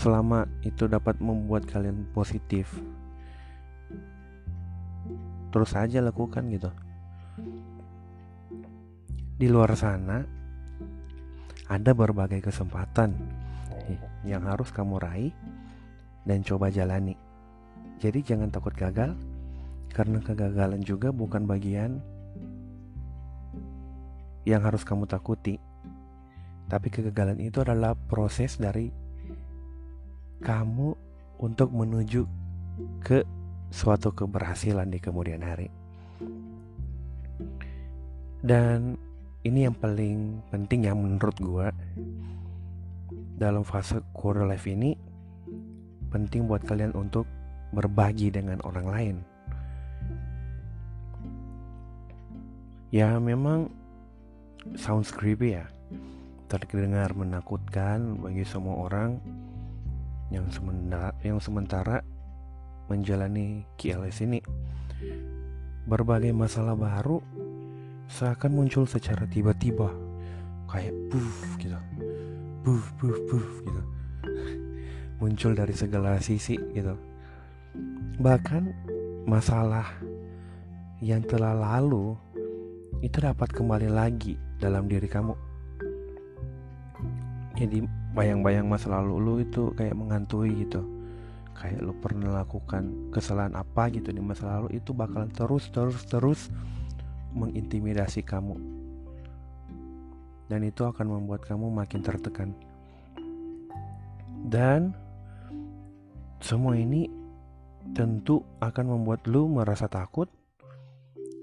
selama itu dapat membuat kalian positif. Terus aja lakukan gitu. Di luar sana ada berbagai kesempatan yang harus kamu raih dan coba jalani. Jadi jangan takut gagal karena kegagalan juga bukan bagian yang harus kamu takuti. Tapi kegagalan itu adalah proses dari kamu untuk menuju ke suatu keberhasilan di kemudian hari. Dan ini yang paling penting yang menurut gue dalam fase quarter life ini penting buat kalian untuk berbagi dengan orang lain. Ya memang sounds creepy ya Terdengar menakutkan bagi semua orang yang sementara, yang sementara menjalani KLS ini. Berbagai masalah baru seakan muncul secara tiba-tiba, kayak puff gitu, puff puff puff gitu, muncul dari segala sisi gitu. Bahkan masalah yang telah lalu itu dapat kembali lagi dalam diri kamu. Jadi bayang-bayang masa lalu lu itu kayak menghantui gitu. Kayak lu pernah lakukan kesalahan apa gitu di masa lalu itu bakalan terus terus terus mengintimidasi kamu. Dan itu akan membuat kamu makin tertekan. Dan semua ini tentu akan membuat lu merasa takut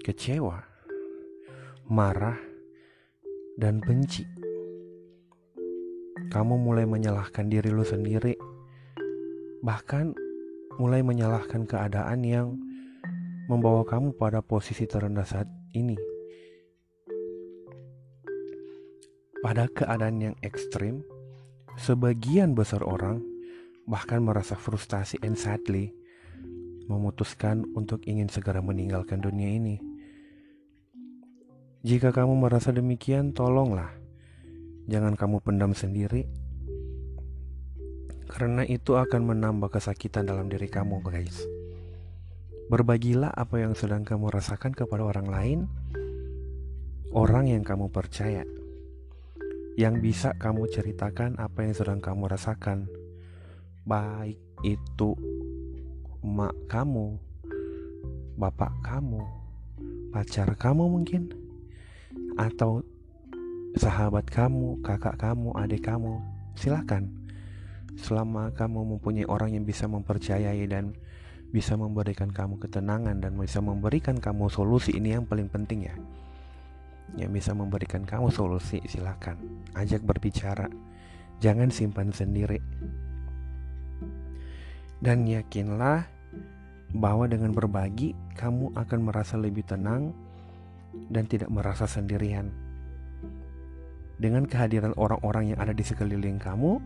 kecewa marah dan benci kamu mulai menyalahkan diri lu sendiri, bahkan mulai menyalahkan keadaan yang membawa kamu pada posisi terendah saat ini. Pada keadaan yang ekstrim, sebagian besar orang bahkan merasa frustasi and sadly memutuskan untuk ingin segera meninggalkan dunia ini. Jika kamu merasa demikian, tolonglah Jangan kamu pendam sendiri. Karena itu akan menambah kesakitan dalam diri kamu guys. Berbagilah apa yang sedang kamu rasakan kepada orang lain Orang yang kamu percaya Yang bisa kamu ceritakan apa yang sedang kamu rasakan. Baik itu emak kamu Bapak kamu Pacar kamu mungkin Atau sahabat kamu, kakak kamu, adik kamu, silakan. Selama kamu mempunyai orang yang bisa mempercayai dan bisa memberikan kamu ketenangan dan bisa memberikan kamu solusi ini yang paling penting ya. Yang bisa memberikan kamu solusi silakan. Ajak berbicara. Jangan simpan sendiri. Dan yakinlah bahwa dengan berbagi kamu akan merasa lebih tenang dan tidak merasa sendirian. Dengan kehadiran orang-orang yang ada di sekeliling kamu,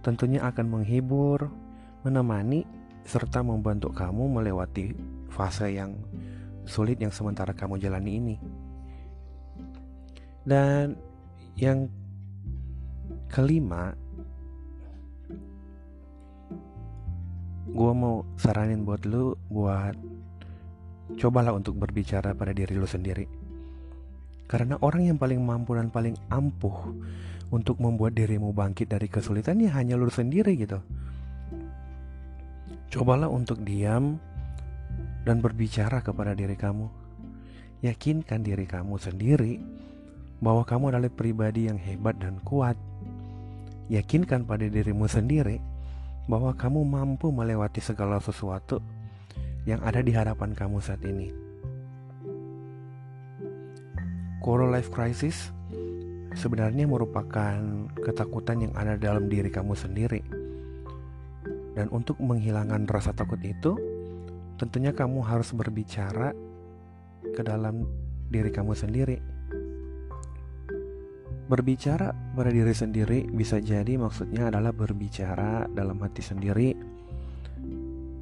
tentunya akan menghibur, menemani, serta membantu kamu melewati fase yang sulit yang sementara kamu jalani ini. Dan yang kelima, gue mau saranin buat lu buat cobalah untuk berbicara pada diri lu sendiri karena orang yang paling mampu dan paling ampuh untuk membuat dirimu bangkit dari kesulitan ya hanya lu sendiri gitu. Cobalah untuk diam dan berbicara kepada diri kamu. Yakinkan diri kamu sendiri bahwa kamu adalah pribadi yang hebat dan kuat. Yakinkan pada dirimu sendiri bahwa kamu mampu melewati segala sesuatu yang ada di hadapan kamu saat ini quarter life crisis sebenarnya merupakan ketakutan yang ada dalam diri kamu sendiri. Dan untuk menghilangkan rasa takut itu, tentunya kamu harus berbicara ke dalam diri kamu sendiri. Berbicara pada diri sendiri bisa jadi maksudnya adalah berbicara dalam hati sendiri.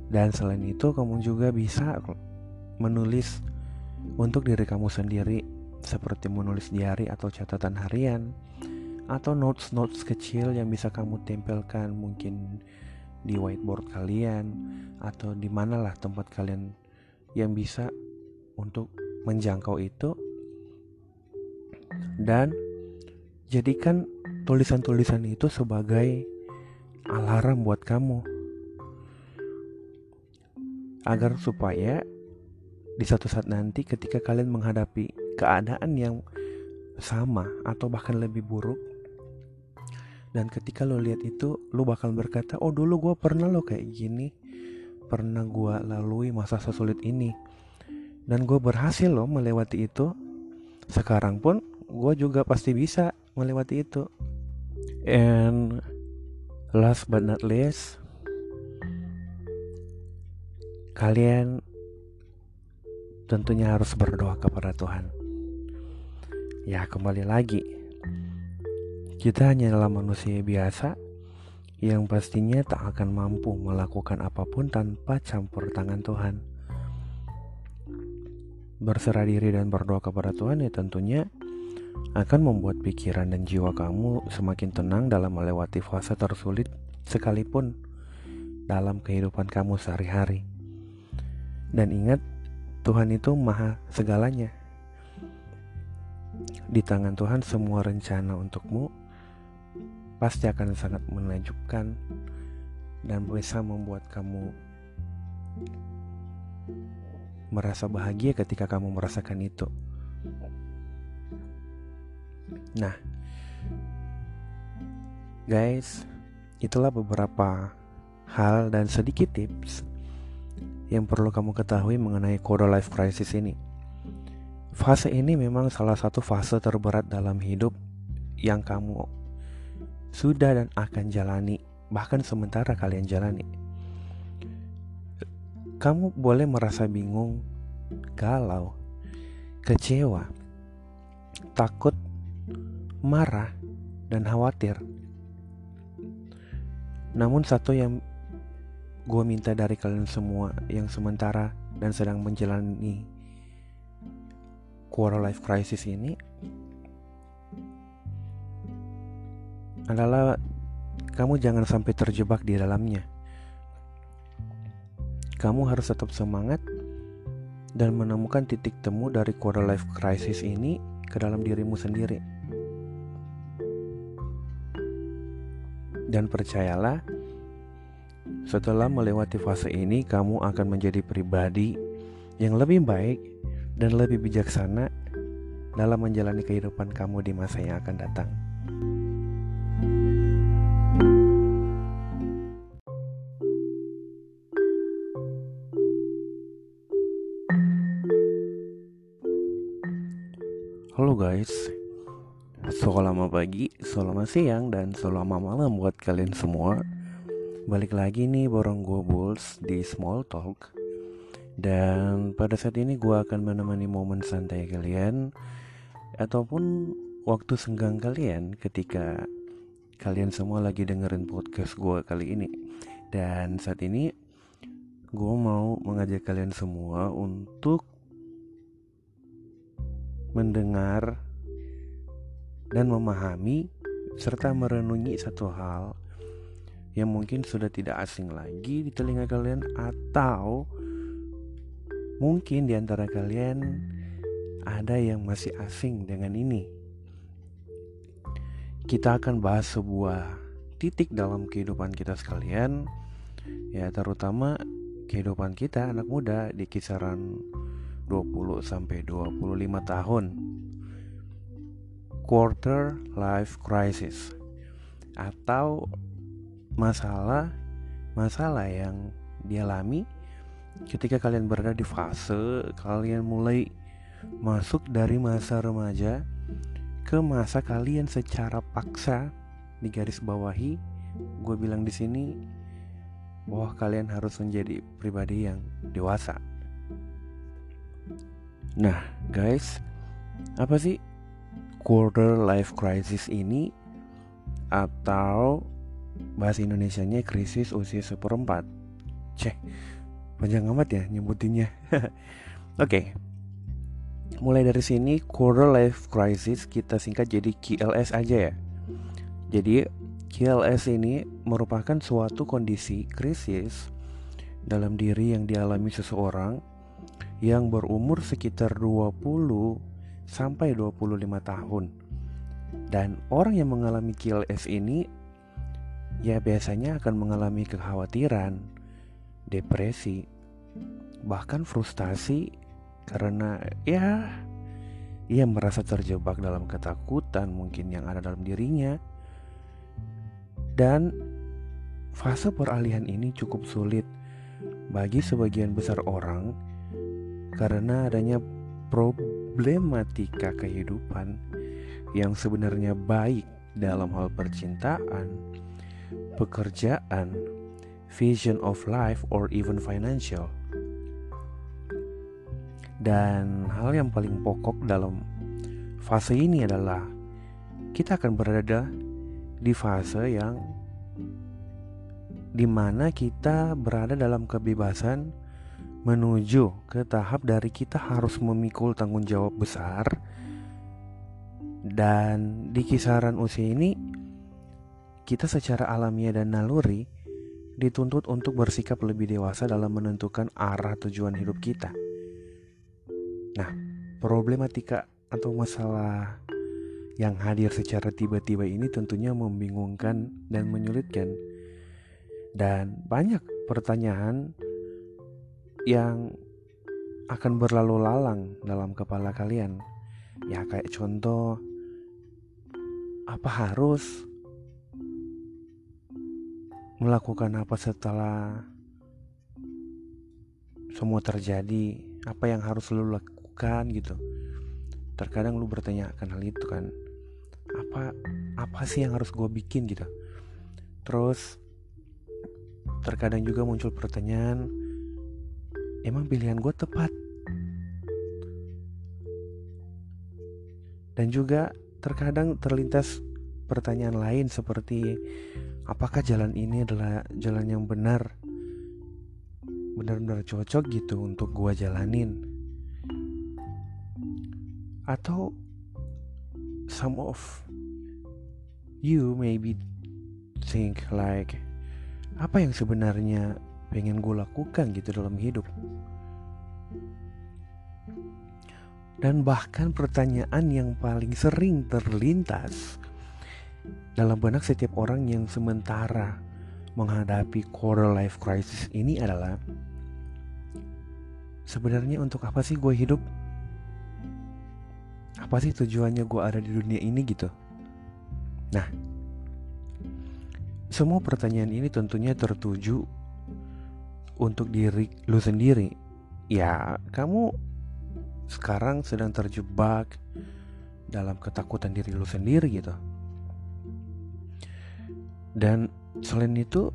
Dan selain itu, kamu juga bisa menulis untuk diri kamu sendiri seperti menulis diary atau catatan harian atau notes-notes kecil yang bisa kamu tempelkan mungkin di whiteboard kalian atau di manalah tempat kalian yang bisa untuk menjangkau itu. Dan jadikan tulisan-tulisan itu sebagai alarm buat kamu. Agar supaya di satu saat nanti ketika kalian menghadapi keadaan yang sama atau bahkan lebih buruk. Dan ketika lo lihat itu lo bakal berkata oh dulu gue pernah lo kayak gini. Pernah gue lalui masa sesulit ini. Dan gue berhasil lo melewati itu. Sekarang pun gue juga pasti bisa melewati itu. And last but not least kalian tentunya harus berdoa kepada Tuhan ya kembali lagi kita hanyalah manusia biasa yang pastinya tak akan mampu melakukan apa pun tanpa campur tangan Tuhan. Berserah diri dan berdoa kepada Tuhan ya tentunya akan membuat pikiran dan jiwa kamu semakin tenang dalam melewati fase tersulit sekalipun dalam kehidupan kamu sehari-hari. Dan ingat, Tuhan itu maha segalanya. Di tangan Tuhan semua rencana untukmu pasti akan sangat menakjubkan dan bisa membuat kamu merasa bahagia ketika kamu merasakan itu. Nah, guys, itulah beberapa hal dan sedikit tips yang perlu kamu ketahui mengenai quarter life crisis ini. Fase ini memang salah satu fase terberat dalam hidup yang kamu sudah dan akan jalani, bahkan sementara kalian jalani. Kamu boleh merasa bingung, galau, kecewa, takut, marah, dan khawatir. Namun satu yang gue minta dari kalian semua yang sementara dan sedang menjalani quarter life crisis ini adalah kamu jangan sampai terjebak di dalamnya. Kamu harus tetap semangat dan menemukan titik temu dari quarter life crisis ini ke dalam dirimu sendiri. Dan percayalah, setelah melewati fase ini, kamu akan menjadi pribadi yang lebih baik dan lebih bijaksana dalam menjalani kehidupan kamu di masa yang akan datang. Halo guys Selamat pagi, selamat siang, dan selamat malam buat kalian semua Balik lagi nih borong gue Bulls di Small Talk Dan pada saat ini gue akan menemani momen santai kalian Ataupun waktu senggang kalian ketika kalian semua lagi dengerin podcast gue kali ini. Dan saat ini gue mau mengajak kalian semua untuk mendengar dan memahami serta merenungi satu hal yang mungkin sudah tidak asing lagi di telinga kalian atau mungkin di antara kalian ada yang masih asing dengan ini. Kita akan bahas sebuah titik dalam kehidupan kita sekalian ya terutama kehidupan kita anak muda di kisaran 20 sampai 25 tahun. Quarter life crisis atau masalah masalah yang dialami ketika kalian berada di fase kalian mulai masuk dari masa remaja ke masa kalian secara paksa di garis bawahi. Gue bilang di sini bahwa kalian harus menjadi pribadi yang dewasa. Nah, guys, apa sih quarter life crisis ini? Atau bahasa Indonesianya krisis usia seperempat? Ceh, panjang amat ya nyebutinnya. Oke, okay. mulai dari sini quarter life crisis kita singkat jadi QLS aja ya. Jadi KLS ini merupakan suatu kondisi krisis dalam diri yang dialami seseorang yang berumur sekitar 20 sampai 25 tahun. Dan orang yang mengalami KLS ini ya biasanya akan mengalami kekhawatiran, depresi, bahkan frustasi karena ya ia merasa terjebak dalam ketakutan mungkin yang ada dalam dirinya dan fase peralihan ini cukup sulit bagi sebagian besar orang karena adanya problematika kehidupan yang sebenarnya baik dalam hal percintaan, pekerjaan, vision of life, or even financial. Dan hal yang paling pokok dalam fase ini adalah kita akan berada di fase yang di mana kita berada dalam kebebasan menuju ke tahap dari kita harus memikul tanggung jawab besar dan di kisaran usia ini kita secara alamiah dan naluri dituntut untuk bersikap lebih dewasa dalam menentukan arah tujuan hidup kita. Nah, problematika atau masalah yang hadir secara tiba-tiba ini tentunya membingungkan dan menyulitkan. Dan banyak pertanyaan yang akan berlalu lalang dalam kepala kalian. Ya kayak contoh apa harus melakukan apa setelah semua terjadi, apa yang harus lu lakukan gitu. Terkadang lu bertanya akan hal itu kan apa apa sih yang harus gue bikin? gitu. Terus terkadang juga muncul pertanyaan emang pilihan gue tepat? Dan juga terkadang terlintas pertanyaan lain seperti apakah jalan ini adalah jalan yang benar? Benar-benar cocok gitu untuk gue jalanin atau some of you maybe think like apa yang sebenarnya pengen gue lakukan gitu dalam hidup? Dan bahkan pertanyaan yang paling sering terlintas dalam benak setiap orang yang sementara menghadapi quarter life crisis ini adalah sebenarnya untuk apa sih gue hidup apa sih tujuannya gue ada di dunia ini gitu? Nah semua pertanyaan ini tentunya tertuju untuk diri lu sendiri. Ya kamu sekarang sedang terjebak dalam ketakutan diri lu sendiri gitu. Dan selain itu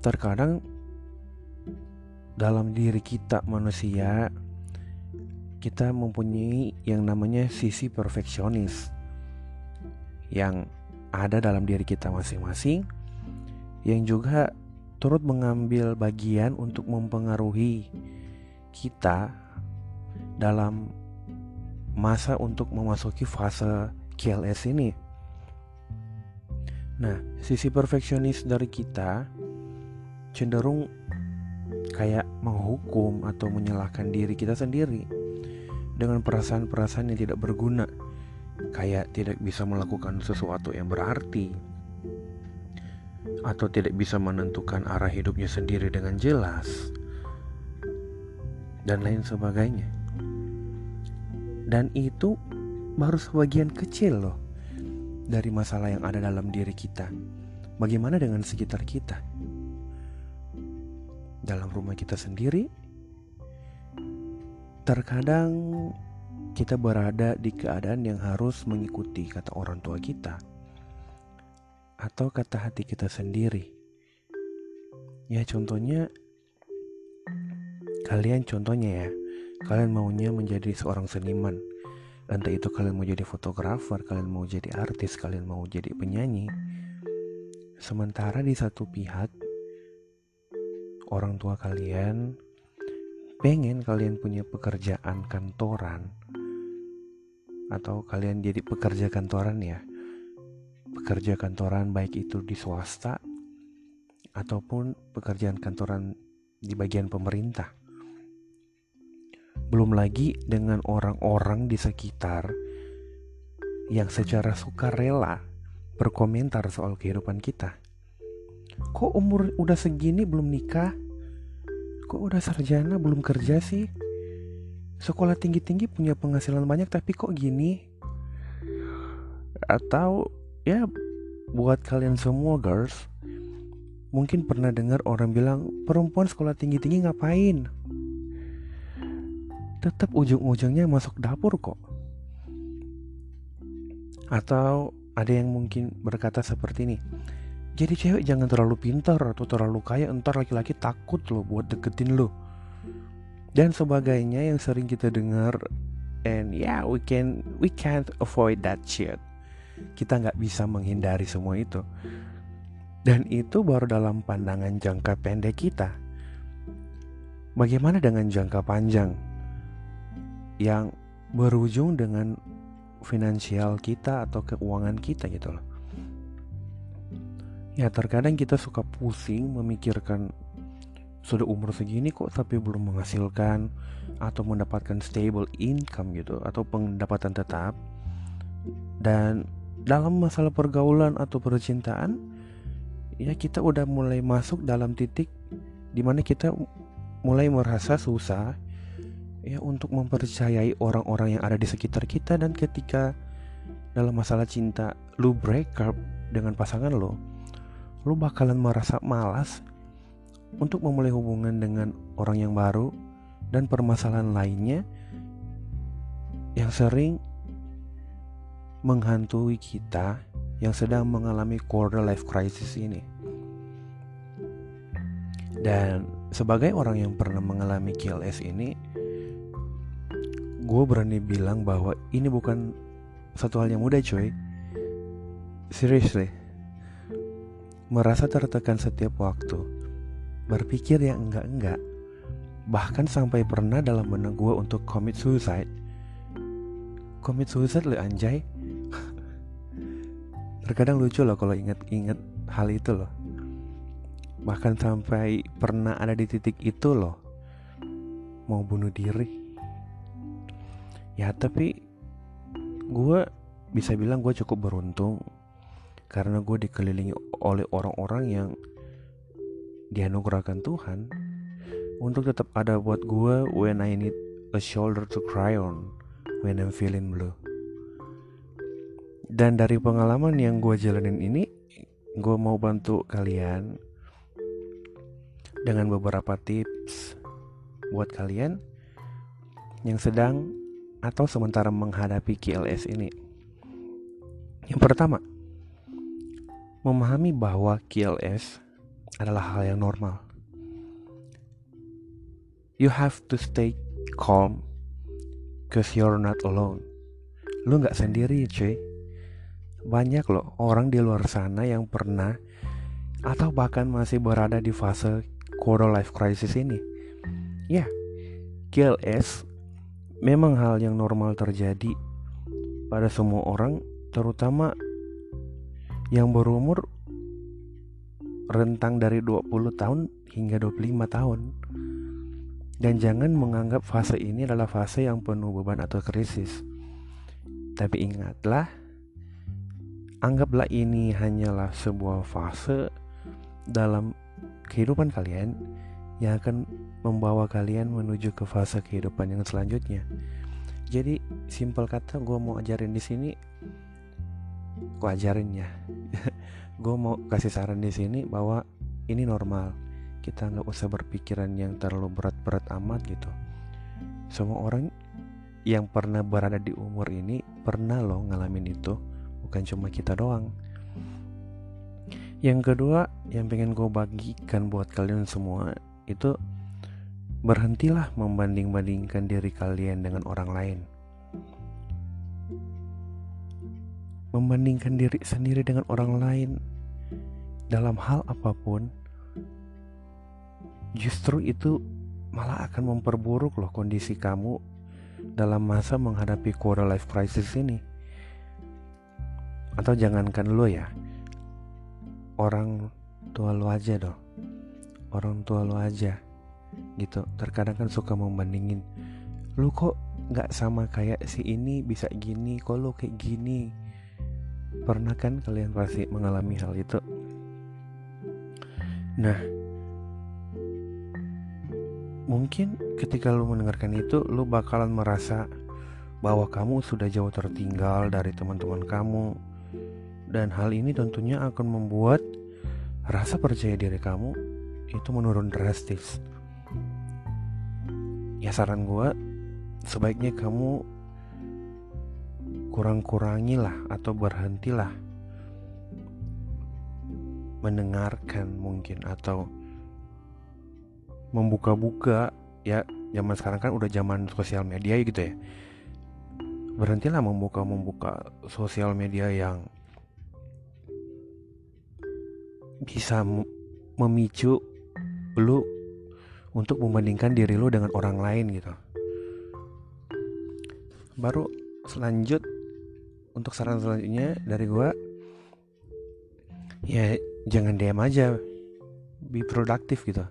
terkadang dalam diri kita manusia kita mempunyai yang namanya sisi perfeksionis yang ada dalam diri kita masing-masing yang juga turut mengambil bagian untuk mempengaruhi kita dalam masa untuk memasuki fase KLS ini. Nah, sisi perfeksionis dari kita cenderung kayak menghukum atau menyalahkan diri kita sendiri dengan perasaan-perasaan yang tidak berguna, kayak tidak bisa melakukan sesuatu yang berarti, atau tidak bisa menentukan arah hidupnya sendiri dengan jelas, dan lain sebagainya. Dan itu baru sebagian kecil, loh, dari masalah yang ada dalam diri kita. Bagaimana dengan sekitar kita? Dalam rumah kita sendiri, Terkadang kita berada di keadaan yang harus mengikuti kata orang tua kita atau kata hati kita sendiri. Ya contohnya kalian contohnya ya, kalian maunya menjadi seorang seniman. Entah itu kalian mau jadi fotografer, kalian mau jadi artis, kalian mau jadi penyanyi. Sementara di satu pihak orang tua kalian pengen kalian punya pekerjaan kantoran atau kalian jadi pekerja kantoran ya pekerja kantoran baik itu di swasta ataupun pekerjaan kantoran di bagian pemerintah. Belum lagi dengan orang-orang di sekitar yang secara sukarela berkomentar soal kehidupan kita. Kok umur udah segini belum nikah? Kok udah sarjana belum kerja sih? Sekolah tinggi-tinggi punya penghasilan banyak tapi kok gini? Atau ya buat kalian semua girls, mungkin pernah dengar orang bilang perempuan sekolah tinggi-tinggi ngapain? Tetap ujung-ujungnya masuk dapur kok. Atau ada yang mungkin berkata seperti ini Jadi cewek jangan terlalu pintar atau terlalu kaya Entar laki-laki takut loh buat deketin lo. Dan sebagainya yang sering kita dengar And yeah we can we can't avoid that shit. Kita nggak bisa menghindari semua itu. Dan itu baru dalam pandangan jangka pendek kita. Bagaimana dengan jangka panjang? Yang berujung dengan finansial kita atau keuangan kita gitu loh. Ya terkadang kita suka pusing memikirkan sudah umur segini kok tapi belum menghasilkan atau mendapatkan stable income gitu atau pendapatan tetap. Dan dalam masalah pergaulan atau percintaan ya kita udah mulai masuk dalam titik di mana kita mulai merasa susah ya untuk mempercayai orang-orang yang ada di sekitar kita. Dan ketika dalam masalah cinta lu break up dengan pasangan lo lu bakalan merasa malas untuk memulai hubungan dengan orang yang baru dan permasalahan lainnya yang sering menghantui kita yang sedang mengalami quarter life crisis ini. Dan sebagai orang yang pernah mengalami KLS ini, gue berani bilang bahwa ini bukan satu hal yang mudah coy seriously merasa tertekan setiap waktu berpikir yang enggak-enggak bahkan sampai pernah dalam benak gue untuk commit suicide. Commit suicide lo anjay. Terkadang lucu loh kalau inget-inget hal itu loh. Bahkan sampai pernah ada di titik itu loh. Mau bunuh diri. Ya tapi gue bisa bilang gue cukup beruntung karena gue dikelilingi oleh orang-orang yang dianugerahkan Tuhan untuk tetap ada buat gue when I need a shoulder to cry on when I'm feeling blue. Dan dari pengalaman yang gue jalanin ini, gue mau bantu kalian dengan beberapa tips buat kalian yang sedang atau sementara menghadapi KLS ini. Yang pertama, memahami bahwa KLS adalah hal yang normal. You have to stay calm cause you're not alone. Lu nggak sendiri cuy. Banyak loh orang di luar sana yang pernah atau bahkan masih berada di fase quarter life crisis ini. Ya, KLS memang hal yang normal terjadi pada semua orang, terutama yang berumur rentang dari 20 tahun hingga 25 tahun. Dan jangan menganggap fase ini adalah fase yang penuh beban atau krisis. Tapi ingatlah, anggaplah ini hanyalah sebuah fase dalam kehidupan kalian yang akan membawa kalian menuju ke fase kehidupan yang selanjutnya. Jadi simpel kata gue mau ajarin di sini, gue ajarin ya. gue mau kasih saran di sini bahwa ini normal. Kita nggak usah berpikiran yang terlalu berat-berat amat gitu. Semua orang yang pernah berada di umur ini pernah loh ngalamin itu, bukan cuma kita doang. Yang kedua, yang pengen gue bagikan buat kalian semua itu berhentilah membanding-bandingkan diri kalian dengan orang lain. Membandingkan diri sendiri dengan orang lain. Dalam hal apa pun justru itu malah akan memperburuk loh kondisi kamu dalam masa menghadapi quarter life crisis ini. atau jangankan lo ya orang tua lo aja dong. Orang tua lo aja gitu. Terkadang kan suka membandingin lu kok nggak sama kayak si ini bisa gini kok lo kayak gini pernah kan kalian pasti mengalami hal itu? Nah mungkin ketika lu mendengarkan itu lu bakalan merasa bahwa kamu sudah jauh tertinggal dari teman-teman kamu. Dan hal ini tentunya akan membuat rasa percaya diri kamu itu menurun drastis. Ya saran gue sebaiknya kamu kurang-kurangilah atau berhentilah mendengarkan mungkin atau membuka-buka. Ya zaman sekarang kan udah zaman sosial media gitu ya. Berhentilah membuka-membuka sosial media yang bisa memicu lu untuk membandingkan diri lu dengan orang lain gitu. Baru selanjut untuk saran selanjutnya dari gua ya jangan diam aja. Be produktif gitu.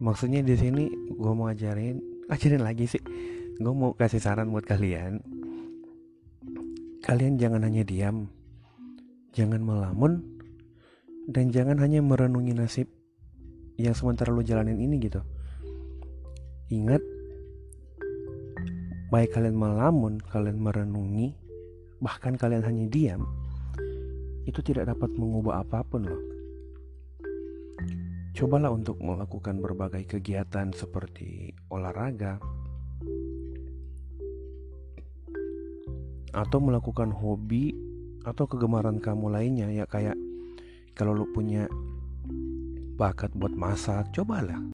Maksudnya di sini gue mau ajarin ajarin lagi sih. Gue mau kasih saran buat kalian. Kalian jangan hanya diam jangan melamun dan jangan hanya merenungi nasib yang sementara lo jalanin ini gitu. Ingat baik kalian melamun kalian merenungi bahkan kalian hanya diam itu tidak dapat mengubah apa pun loh. Cobalah untuk melakukan berbagai kegiatan seperti olahraga atau melakukan hobi atau kegemaran kamu lainnya ya kayak kalau lu punya bakat buat masak, cobalah